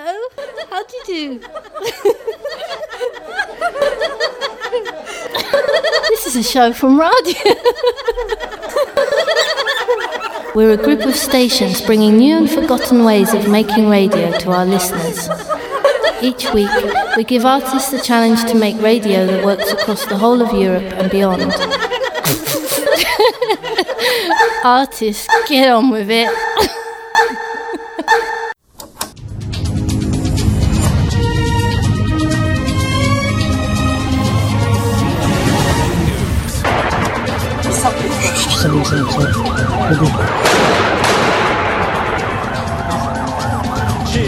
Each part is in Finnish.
Hello, how do you do? this is a show from radio. We're a group of stations bringing new and forgotten ways of making radio to our listeners. Each week, we give artists a challenge to make radio that works across the whole of Europe and beyond. artists, get on with it.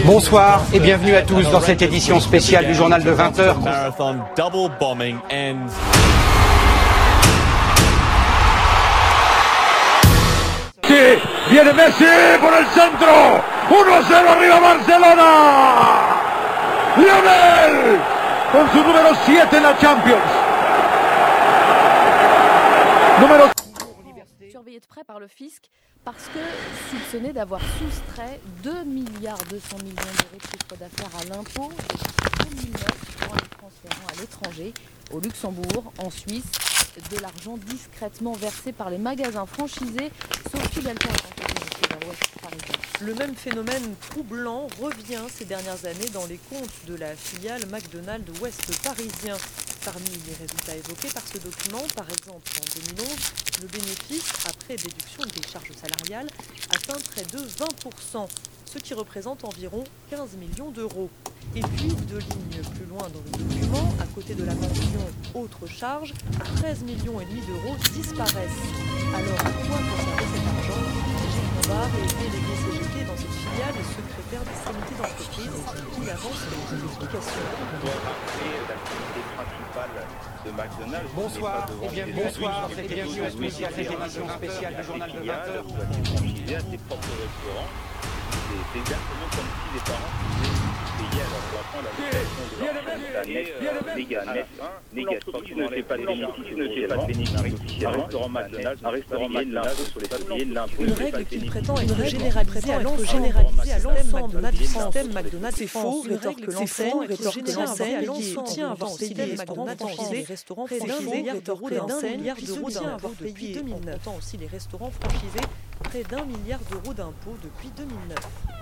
Bonsoir et bienvenue à tous dans cette édition spéciale du journal de 20h. Marathon double bombing ends. Messi, viene Messi por el centro, 1 a 0 arriba Barcelona. Lionel con su número 7 en la Champions. Número par le fisc parce que soupçonné d'avoir soustrait 2 milliards 200 millions de chiffre d'affaires à l'impôt depuis 2009 en les transférant à l'étranger, au Luxembourg, en Suisse, de l'argent discrètement versé par les magasins franchisés. Sophie parisien. Le même phénomène troublant revient ces dernières années dans les comptes de la filiale McDonald's Ouest parisien. Parmi les résultats évoqués par ce document, par exemple en 2011, le bénéfice, après déduction des charges salariales, atteint près de 20%, ce qui représente environ 15 millions d'euros. Et puis, deux lignes plus loin dans le document, à côté de la mention Autres charges, 13 millions et demi d'euros disparaissent. Alors, à quoi conserver cet argent? Gilles Bombard est délégué CGT dans cette filiale et secrétaire des comités d'entreprise qui avance les explications. de McDonald's. Bonsoir et bienvenue, bonsoir et bienvenue à spéciale, cette édition spéciale du journal de 20h. C'est exactement comme si les parents payaient à leurs enfants la location de leur chambre. Ça net, négatif, négatif. Quand tu ne fais pas de bénéfice, tu ne fais pas de bénéfice Un restaurant McDonald's, un restaurant McDonald's sur les foyers de l'impôt. Une règle qu'il prétend être généralisée à l'ensemble généralisée à l'ensemble du système McDonald's. C'est faux, rétorque l'enseigne, rétorque l'enseigne, soutient avoir payé les restaurants franchisés, les restaurants franchisés, rétorque d'un milliard d'euros d'impôts depuis 2009. Autant aussi les restaurants franchisés, près d'un milliard d'euros d'impôts depuis 2009.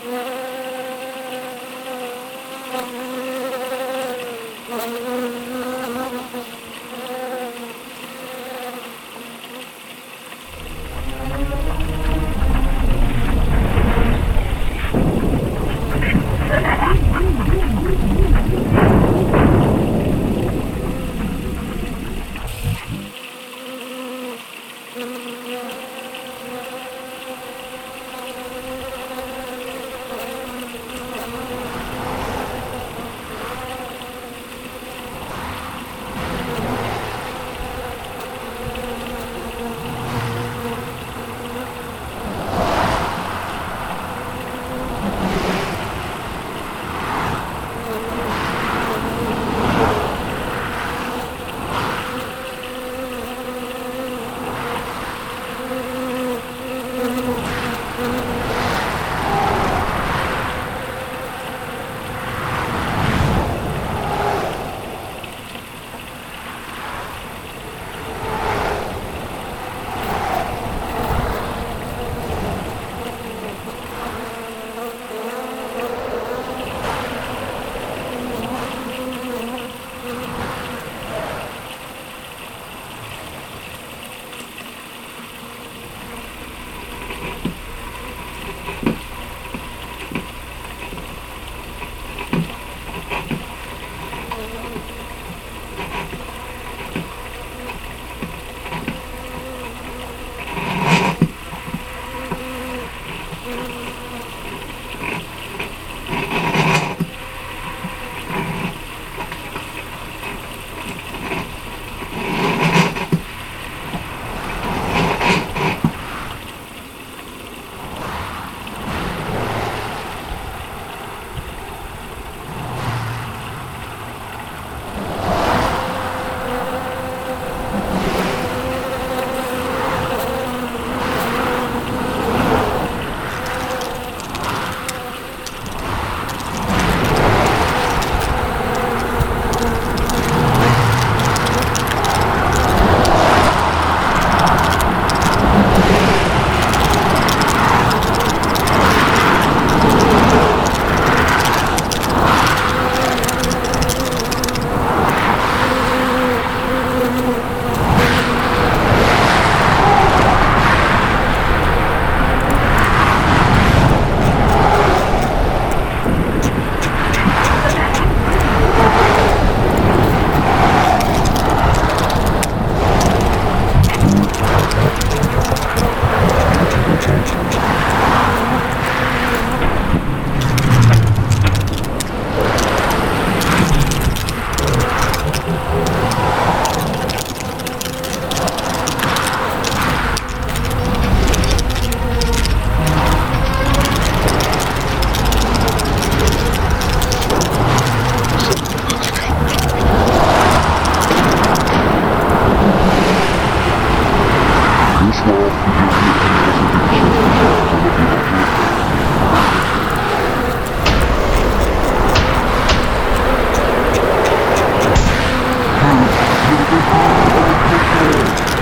Mm-hmm.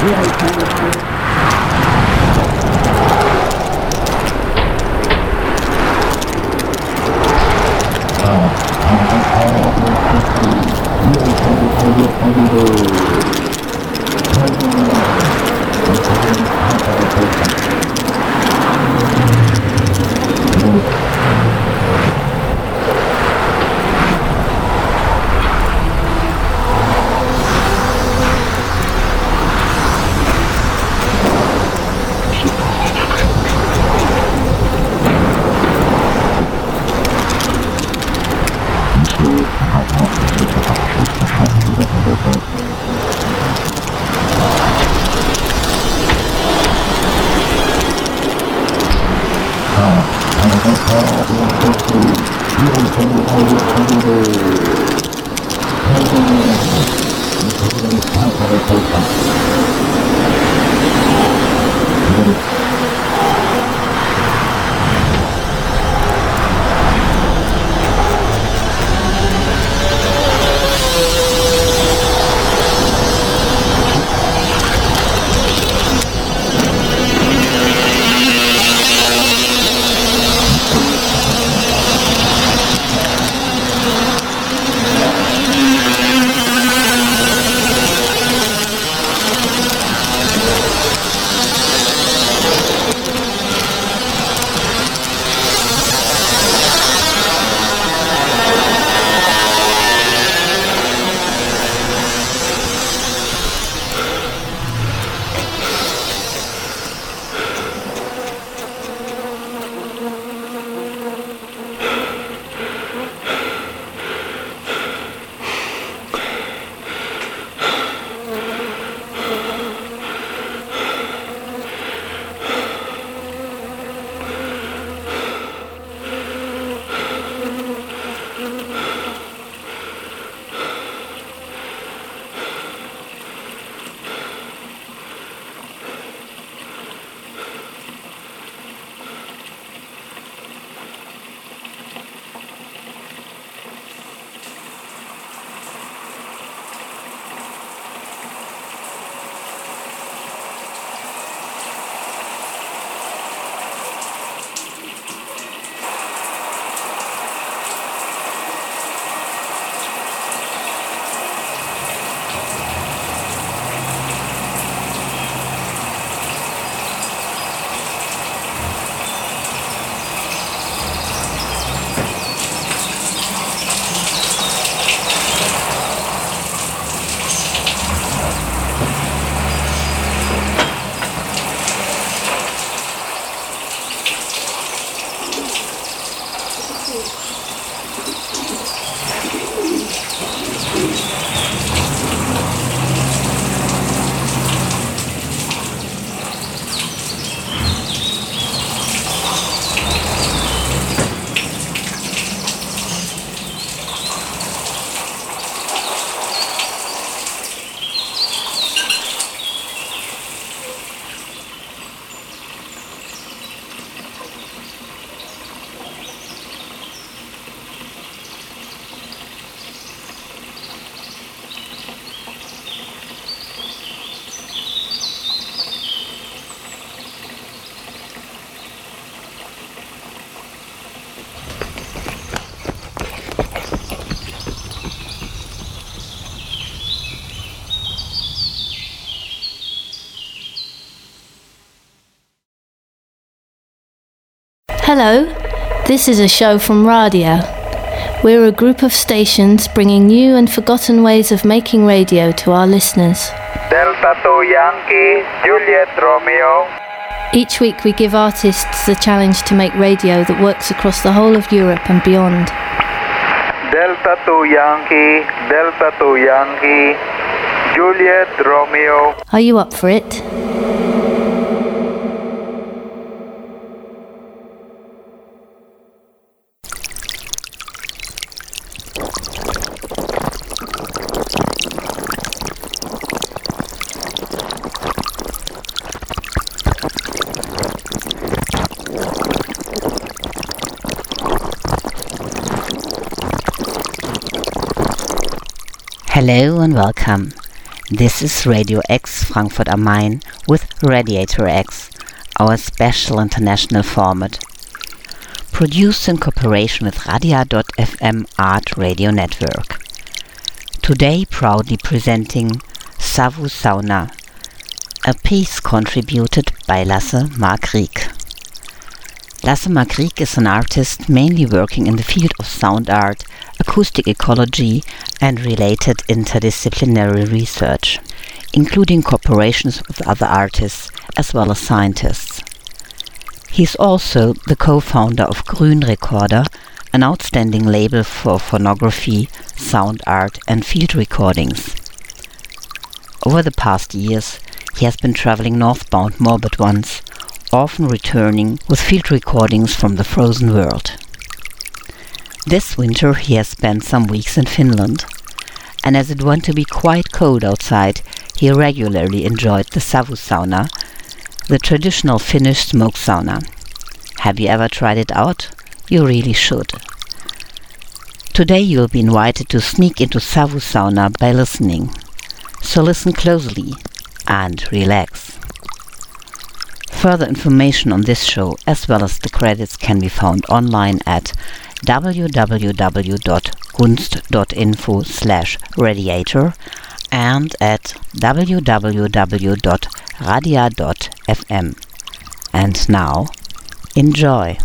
Gracias. Hello, this is a show from Radio. We're a group of stations bringing new and forgotten ways of making radio to our listeners. Delta 2 Yankee, Juliet Romeo. Each week we give artists the challenge to make radio that works across the whole of Europe and beyond. Delta 2 Yankee, Delta 2 Yankee, Juliet Romeo. Are you up for it? Hello and welcome. This is Radio X Frankfurt am Main with Radiator X, our special international format. Produced in cooperation with Radia.fm Art Radio Network. Today proudly presenting Savu Sauna, a piece contributed by Lasse Markriek. Lasse Markriek is an artist mainly working in the field of sound art, acoustic ecology, and related interdisciplinary research, including cooperations with other artists as well as scientists. He is also the co-founder of Grün Recorder, an outstanding label for phonography, sound art, and field recordings. Over the past years, he has been traveling northbound more but once, often returning with field recordings from the frozen world. This winter he has spent some weeks in Finland, and as it went to be quite cold outside, he regularly enjoyed the Savu sauna, the traditional Finnish smoke sauna. Have you ever tried it out? You really should. Today you'll be invited to sneak into Savu sauna by listening. So listen closely and relax. Further information on this show as well as the credits can be found online at www.gunst.info slash radiator and at www.radia.fm. And now, enjoy!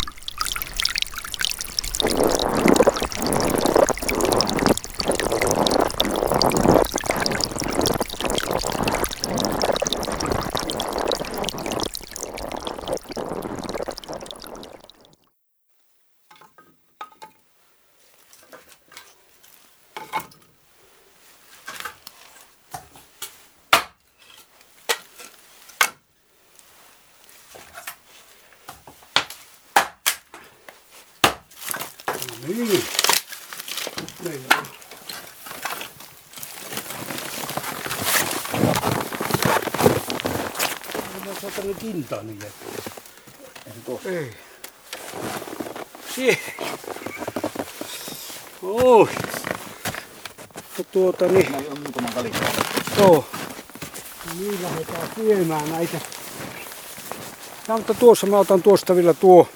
Niin. Meillä on. Mä saatan kintaani jättää. Ei. Sie. Oi. No tuota niin. on muutama kalikka. Joo. No niin lähdetään syömään näitä. Ja, mutta tuossa mä otan tuosta vielä tuo.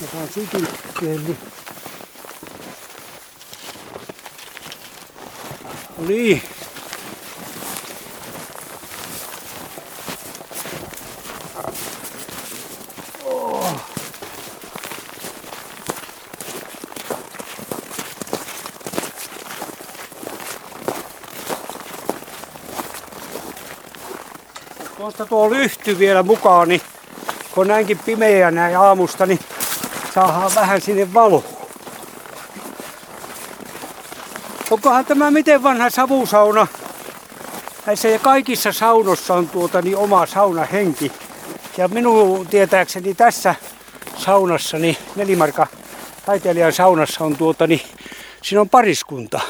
Mä saan sykin niin. Tuosta tuo lyhty vielä mukaan, niin kun näinkin pimeä näin aamusta, niin saadaan vähän sinne valoa. Onkohan tämä miten vanha savusauna? Näissä kaikissa saunossa on tuota niin oma saunahenki. Ja minun tietääkseni tässä saunassa, niin Nelimarka taiteilijan saunassa on tuota niin, siinä on pariskunta.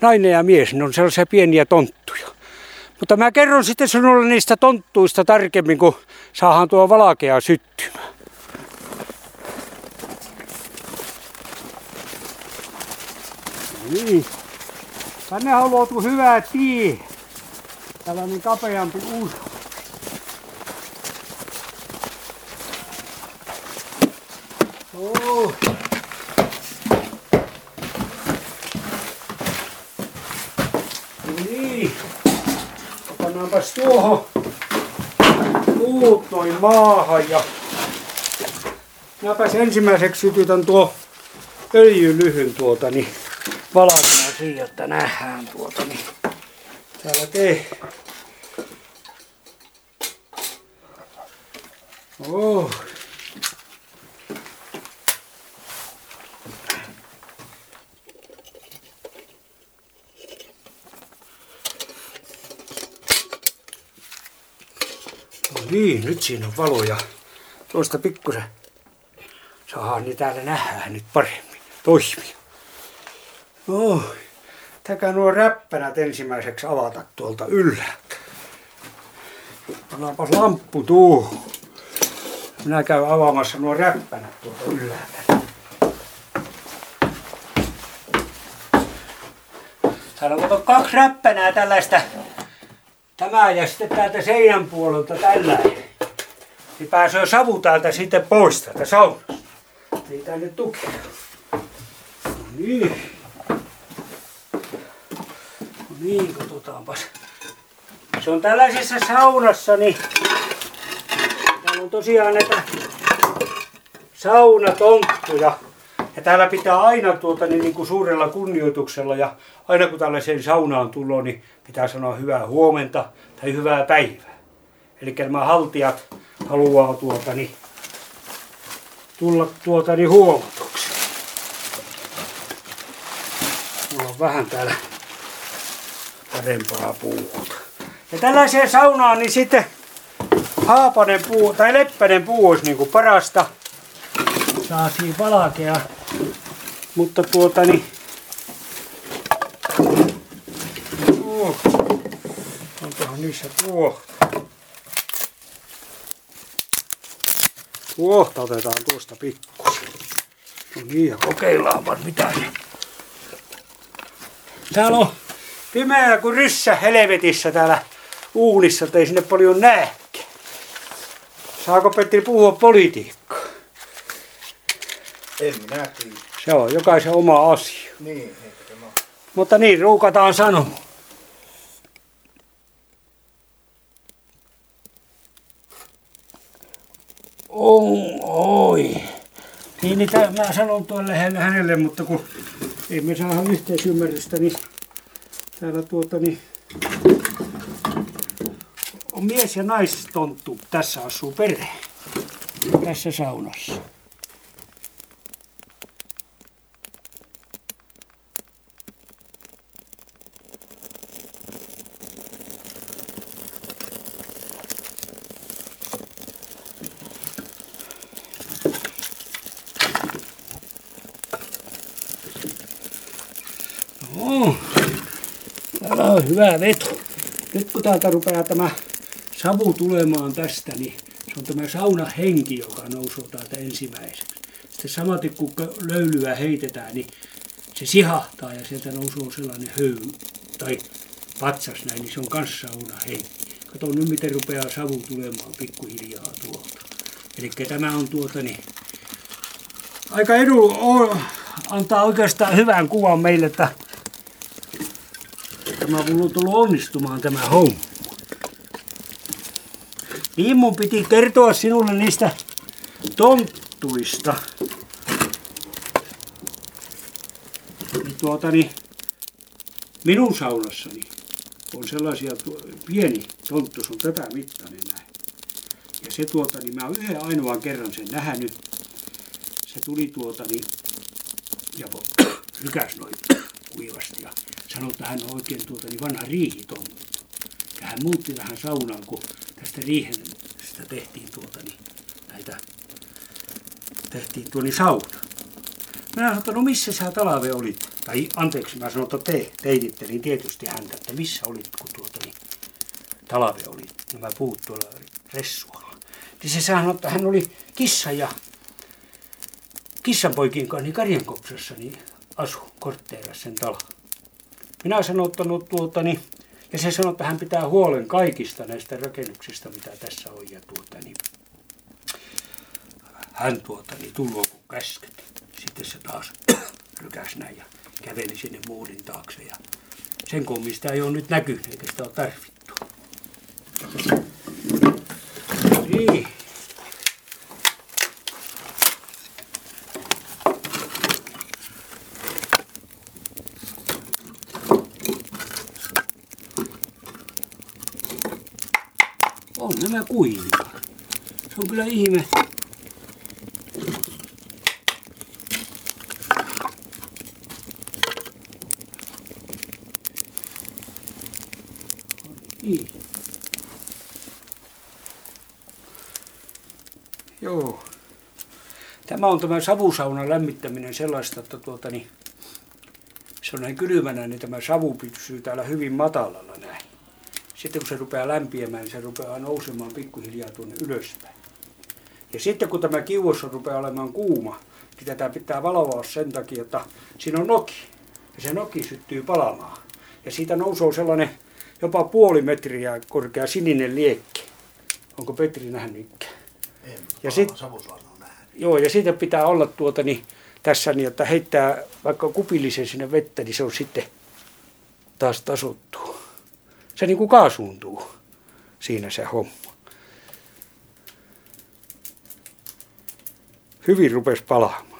Nainen ja mies, ne on sellaisia pieniä tonttuja. Mutta mä kerron sitten sinulle niistä tonttuista tarkemmin, kun saadaan tuo valakea syttymään. Niin. Tänne luotu hyvä tie. Tällainen kapeampi usko. Oh. No niin. Pannaanpas tuohon puut noin maahan ja Mäpäs ensimmäiseksi sytytän tuo öljylyhyn tuota, niin valakena siihen, että nähdään tuota, niin täällä tee. Oh. No niin, nyt siinä on valoja. Tuosta pikkusen saadaan niin täällä nähdään nyt paremmin. Toimia. Oh. Täkä nuo räppänät ensimmäiseksi avata tuolta ylhäältä. Pannaanpas lamppu tuohon. Minä käyn avaamassa nuo räppänät tuolta ylhäältä. Täällä on kaksi räppänää tällaista. Tämä ja sitten täältä seinän puolelta tällainen. Niin pääsee savu täältä sitten pois täältä saunasta. Ei tänne tukea. No niin. Katsotaanpas. Se on tällaisessa saunassa, niin täällä on tosiaan näitä saunatonttuja. Ja täällä pitää aina tuota, niin, niin kuin suurella kunnioituksella ja aina kun tällaiseen saunaan tulee, niin pitää sanoa hyvää huomenta tai hyvää päivää. Eli nämä haltijat haluaa tuota, niin, tulla tuota, niin huomatuksi. Mulla on vähän täällä parempaa puuta. Ja tällaiseen saunaan niin sitten haapanen puu tai leppänen puu olisi niin kuin parasta. Saa siinä valakea. Mutta tuota niin... Oh. Onkohan niissä tuohta? Tuohta otetaan tuosta pikkusen. No niin, ja kokeillaanpa mitä ne. Täällä on pimeää kuin ryssä helvetissä täällä uunissa, että ei sinne paljon näekään. Saako Petteri puhua politiikkaa? En minä tiedä. Se on jokaisen oma asia. Niin, tämä Mutta niin, ruukataan sanoa. On, oi. Niin, niin mä sanon tuolle hänelle, hänelle, mutta kun ei me saada yhteisymmärrystä, niin täällä tuota niin on mies ja naistonttu. Tässä asuu perhe. Tässä saunassa. No, täällä on hyvä veto. Nyt kun täältä rupeaa tämä savu tulemaan tästä, niin se on tämä saunahenki, joka nousee täältä ensimmäiseksi. Sitten samaten kun löylyä heitetään, niin se sihahtaa ja sieltä nousee sellainen höy tai patsas näin, niin se on kans saunahenki. Kato nyt miten rupeaa savu tulemaan pikkuhiljaa tuolta. Eli tämä on tuota niin, aika edu, antaa oikeastaan hyvän kuvan meille, että tämä mulla on tullut onnistumaan tämä homma. Niin mun piti kertoa sinulle niistä tonttuista. Niin tuota niin, minun saunassani on sellaisia pieni tonttu, on tätä mittainen näin. Ja se tuota, niin mä oon yhden ainoan kerran sen nähnyt. Se tuli tuota niin, ja rykäs noin kuivasti ja sanoi, että hän on oikein tuota niin vanha riihitonttu. Ja hän muutti tähän saunaan, kun tästä riihestä tehtiin tuota niin, näitä, tehtiin tuoni sauna. Minä sanoin, että no missä sä talve olit? Tai anteeksi, mä sanoin, että te teititte, niin tietysti häntä, että missä olit, kun tuota niin, talve oli nämä puut tuolla ressualla. Niin se sanoi, että hän oli kissa ja kissanpoikien kanssa niin Karjankopsassa niin asu kortteerassa sen talo. Minä sanoin, että no tuota niin, ja se sanoi, että hän pitää huolen kaikista näistä rakennuksista, mitä tässä on. Ja tuota niin, hän tuota niin, tullut kun käsket. Sitten se taas rykäs näin ja käveli sinne muudin taakse. Ja sen kommista ei ole nyt näkynyt, eikä sitä ole tarvittu. Niin. Nämä kuivia. Se on kyllä ihme. Niin. Joo. Tämä on tämä savusaunan lämmittäminen sellaista, että tuota, niin, se on näin kylmänä, niin tämä savu pysyy täällä hyvin matalalla näin. Sitten kun se rupeaa lämpiämään, niin se rupeaa nousemaan pikkuhiljaa tuonne ylöspäin. Ja sitten kun tämä kiuos rupeaa olemaan kuuma, niin tätä pitää valvoa sen takia, että siinä on noki. Ja se noki syttyy palamaan. Ja siitä nousee sellainen jopa puoli metriä korkea sininen liekki. Onko Petri nähnyt ikään? En, Ja sit- Joo, ja siitä pitää olla tuota niin, tässä niin, että heittää vaikka kupillisen sinne vettä, niin se on sitten taas tasottuu. Se niin kuin kaasuuntuu siinä se homma. Hyvin rupesi palaamaan.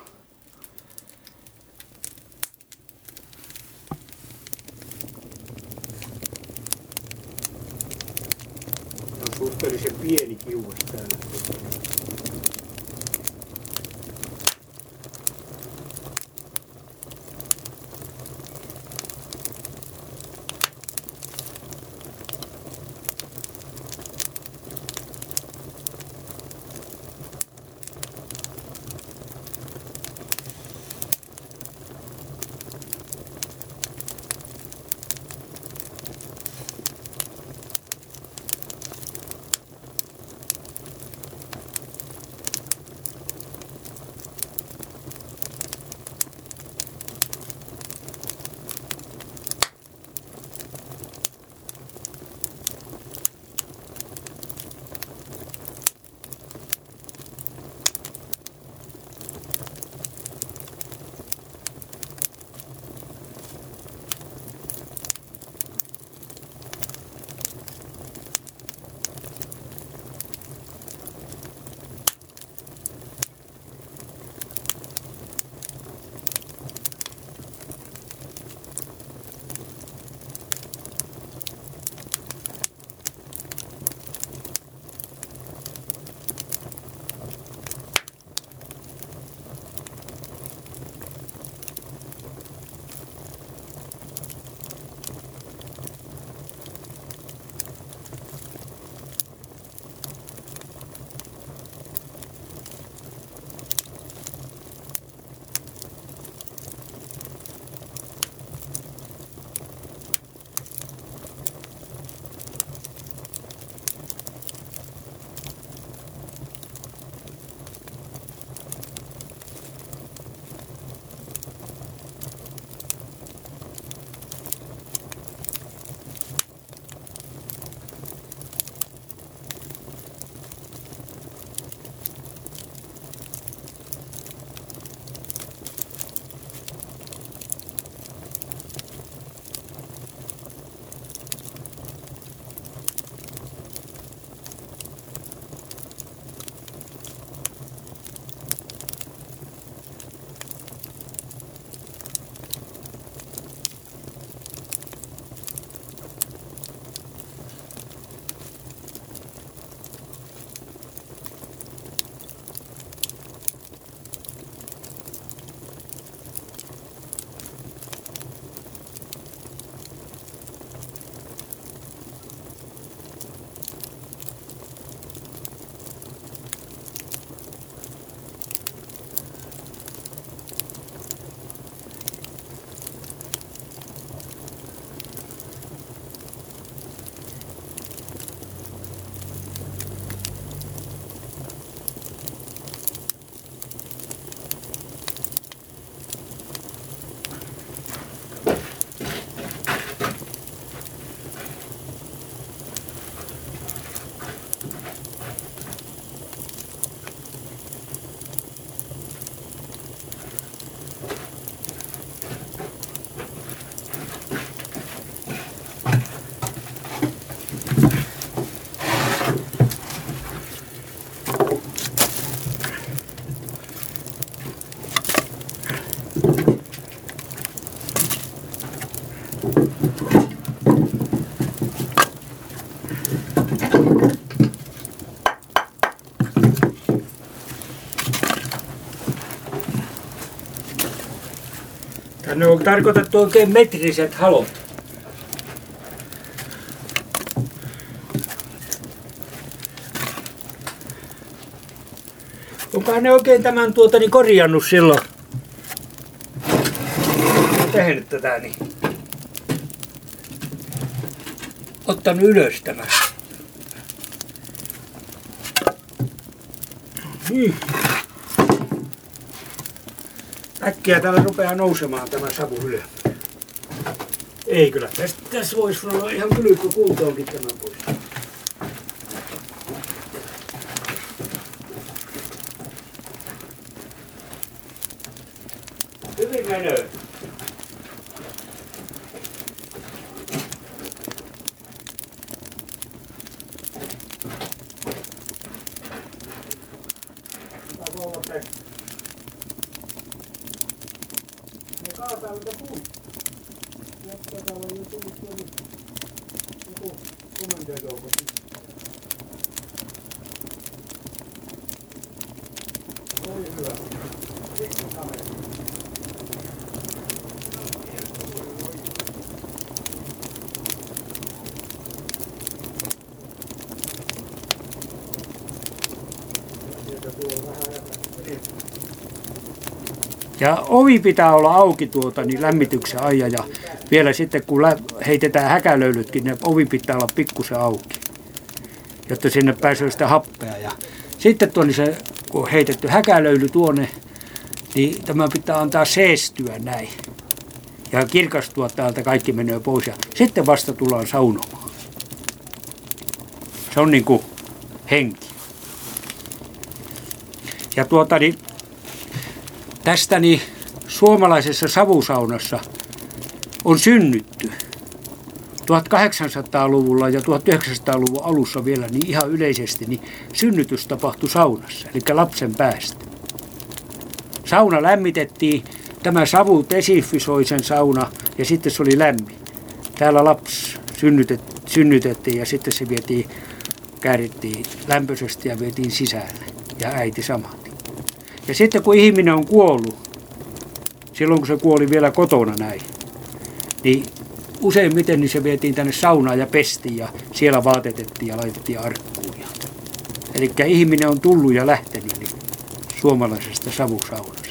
Ne on tarkoitettu oikein metriset halot. Onkohan ne oikein tämän tuota niin korjannut silloin? Tehnyt tätä niin. Ottanut ylös tämän. Niin. Äkkiä täällä rupeaa nousemaan tämä savu ylös. Ei kyllä, tässä, tässä voisi olla ihan kylykkä kuntoonkin tämä pois. Hyvin menee. Ne kaataa mitä puut. Jotta täällä on jo tullut tuonne joku komentojoukko. Oli hyvä. Pikku kamera. Ja ovi pitää olla auki tuota, niin lämmityksen ajan ja vielä sitten kun heitetään häkälöylytkin, niin ovi pitää olla pikkusen auki, jotta sinne pääsee sitä happea. Ja sitten tuonne se, kun on heitetty häkälöyly tuonne, niin tämä pitää antaa seestyä näin. Ja kirkastua täältä, kaikki menee pois ja sitten vasta tullaan saunomaan. Se on niin kuin henki. Ja tuota niin, tästä niin suomalaisessa savusaunassa on synnytty 1800-luvulla ja 1900-luvun alussa vielä niin ihan yleisesti niin synnytys tapahtui saunassa, eli lapsen päästä. Sauna lämmitettiin, tämä savu desinfisoi sen sauna ja sitten se oli lämmin. Täällä lapsi synnytet, synnytettiin ja sitten se vietiin, käärittiin lämpöisesti ja vietiin sisälle ja äiti samaten. Ja sitten kun ihminen on kuollut, silloin kun se kuoli vielä kotona näin, niin useimmiten niin se vietiin tänne saunaan ja pestiin ja siellä vaatetettiin ja laitettiin arkkuun. Eli ihminen on tullut ja lähtenyt niin suomalaisesta savusaunasta.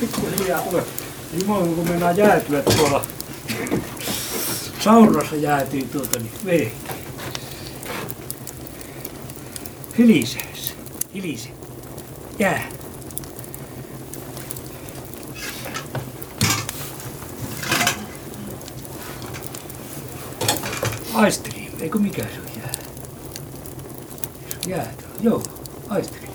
Pikkuhiljaa tule. Jumala, kun mennään jäätyä tuolla saunassa jäätyy tuota niin vee. Hiliseessä. Hilise. Jää. Aistri, eikö mikä se on jää? Jäätä. Joo, aistri.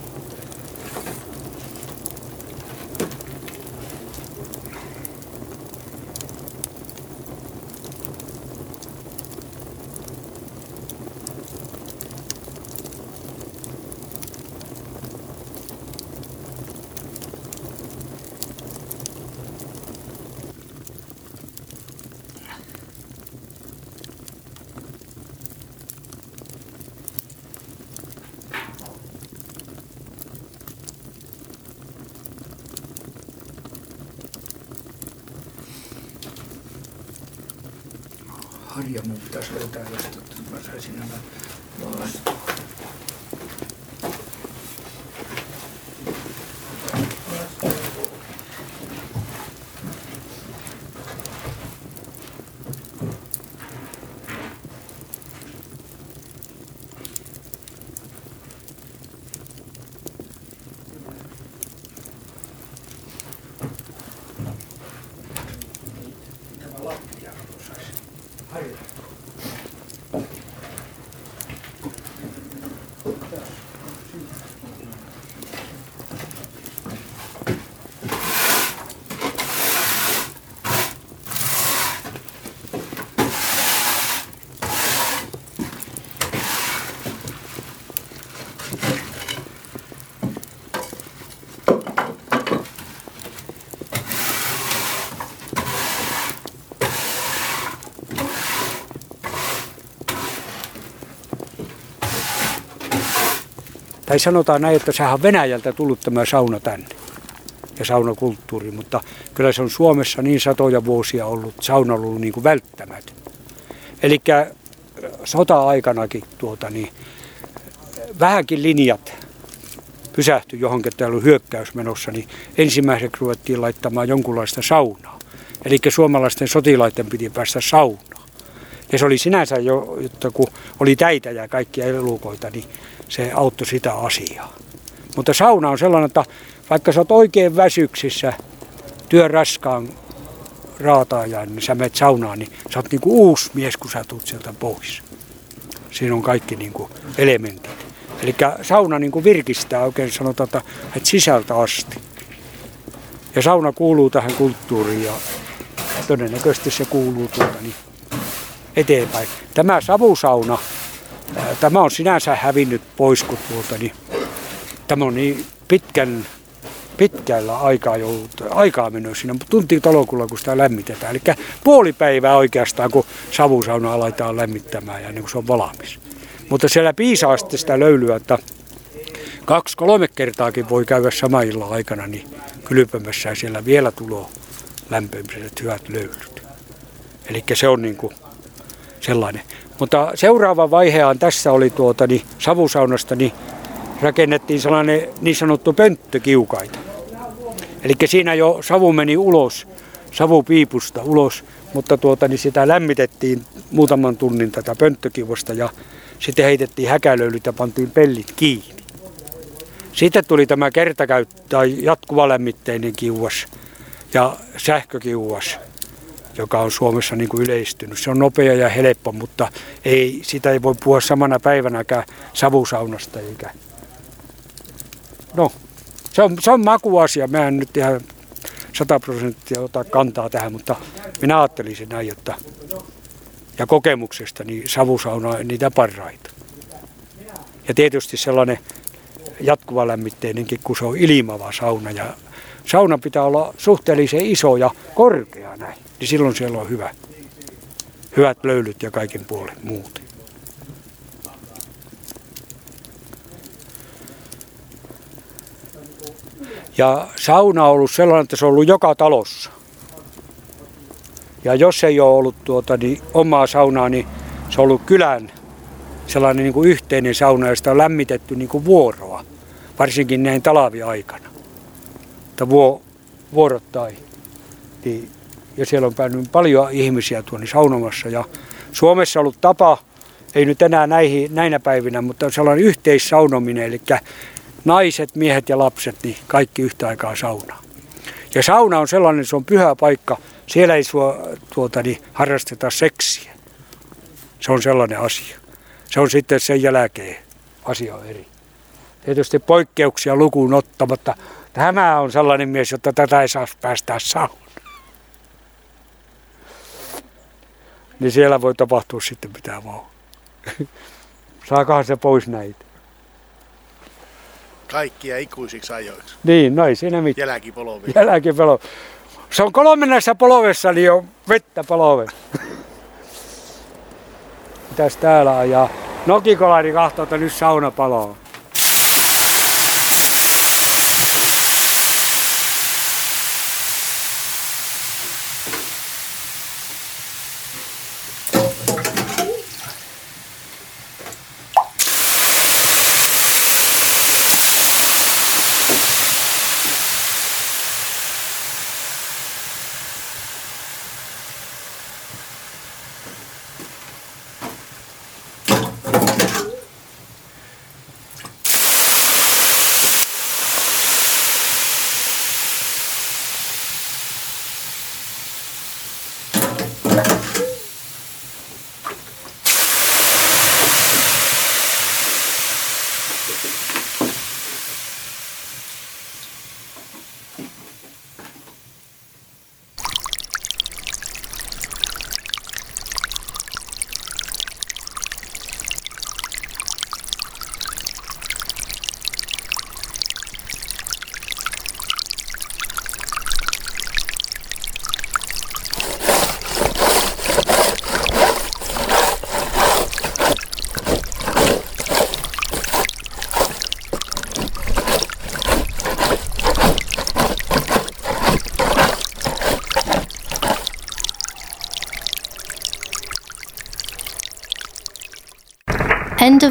Tai sanotaan näin, että sehän on Venäjältä tullut tämä sauna tänne ja saunakulttuuri, mutta kyllä se on Suomessa niin satoja vuosia ollut, sauna on ollut niin kuin välttämätön. Eli sota-aikanakin tuota, niin, vähänkin linjat pysähtyi johonkin, että oli hyökkäys menossa, niin ensimmäiseksi ruvettiin laittamaan jonkunlaista saunaa. Eli suomalaisten sotilaiden piti päästä saunaan. Ja se oli sinänsä jo, että kun oli täitä ja kaikkia elukoita, niin se auttoi sitä asiaa. Mutta sauna on sellainen, että vaikka sä oot oikein väsyksissä työn raskaan raataajan, niin sä menet saunaan, niin sä oot niinku uusi mies, kun sä tulet sieltä pois. Siinä on kaikki niinku elementit. Eli sauna niinku virkistää oikein sanotaan, että, että sisältä asti. Ja sauna kuuluu tähän kulttuuriin ja todennäköisesti se kuuluu tuota niin eteenpäin. Tämä savusauna, tämä on sinänsä hävinnyt pois, kun tuota, niin, tämä on niin pitkän, pitkällä aikaa, joudut, aikaa mennyt siinä, mutta tunti talokulla, kun sitä lämmitetään. Eli puoli päivää oikeastaan, kun savusauna aletaan lämmittämään ja niin kun se on valmis. Mutta siellä piisaa sitten sitä löylyä, että kaksi-kolme kertaakin voi käydä sama illan aikana niin kylpemässä ja siellä vielä tulo lämpömiset hyvät löylyt. Eli se on niin kuin sellainen. Mutta seuraava vaiheaan tässä oli tuota, niin savusaunasta niin rakennettiin sellainen niin sanottu pönttökiukaita. Eli siinä jo savu meni ulos, savupiipusta ulos, mutta tuota, niin sitä lämmitettiin muutaman tunnin tätä pönttökivosta ja sitten heitettiin häkälöylyt ja pantiin pellit kiinni. Sitten tuli tämä kertakäyttö tai jatkuvalämmitteinen kiuas ja sähkökiuas joka on Suomessa niin kuin yleistynyt. Se on nopea ja helppo, mutta ei, sitä ei voi puhua samana päivänäkään savusaunasta eikä. No, se on, se on makuasia. Mä en nyt ihan 100 prosenttia ota kantaa tähän, mutta minä ajattelisin näin, että ja kokemuksesta niin savusauna on niitä parhaita. Ja tietysti sellainen jatkuva lämmitteinenkin, kun se on ilmava sauna ja sauna pitää olla suhteellisen iso ja korkea näin, niin silloin siellä on hyvä, hyvät löylyt ja kaiken puolen muut. Ja sauna on ollut sellainen, että se on ollut joka talossa. Ja jos ei ole ollut tuota, niin omaa saunaa, niin se on ollut kylän sellainen niin kuin yhteinen sauna, josta on lämmitetty niin kuin vuoroa, varsinkin näin talviaikana. Että vuo, vuorottain. Niin, ja siellä on päänyt paljon ihmisiä tuonne saunomassa. Ja Suomessa ollut tapa, ei nyt enää näihin, näinä päivinä, mutta sellainen yhteissaunominen, eli naiset, miehet ja lapset, niin kaikki yhtä aikaa saunaa. Ja sauna on sellainen, se on pyhä paikka. Siellä ei sua, tuota, niin, harrasteta seksiä. Se on sellainen asia. Se on sitten sen jälkeen asia on eri. Tietysti poikkeuksia lukuun ottamatta. Tämä on sellainen mies, jotta tätä ei saa päästää saunaan. Niin siellä voi tapahtua sitten mitä vaan. Saakahan se pois näitä. Kaikkia ikuisiksi ajoiksi. Niin, no ei siinä mitään. Jälkipolovi. Jälkipolo. Se on kolmannessa polvessa, niin on vettä polve. Mitäs täällä? Ja nokikolari kahtoo, että nyt sauna palaa.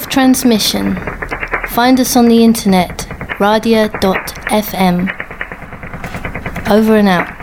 Transmission. Find us on the internet, radia.fm. Over and out.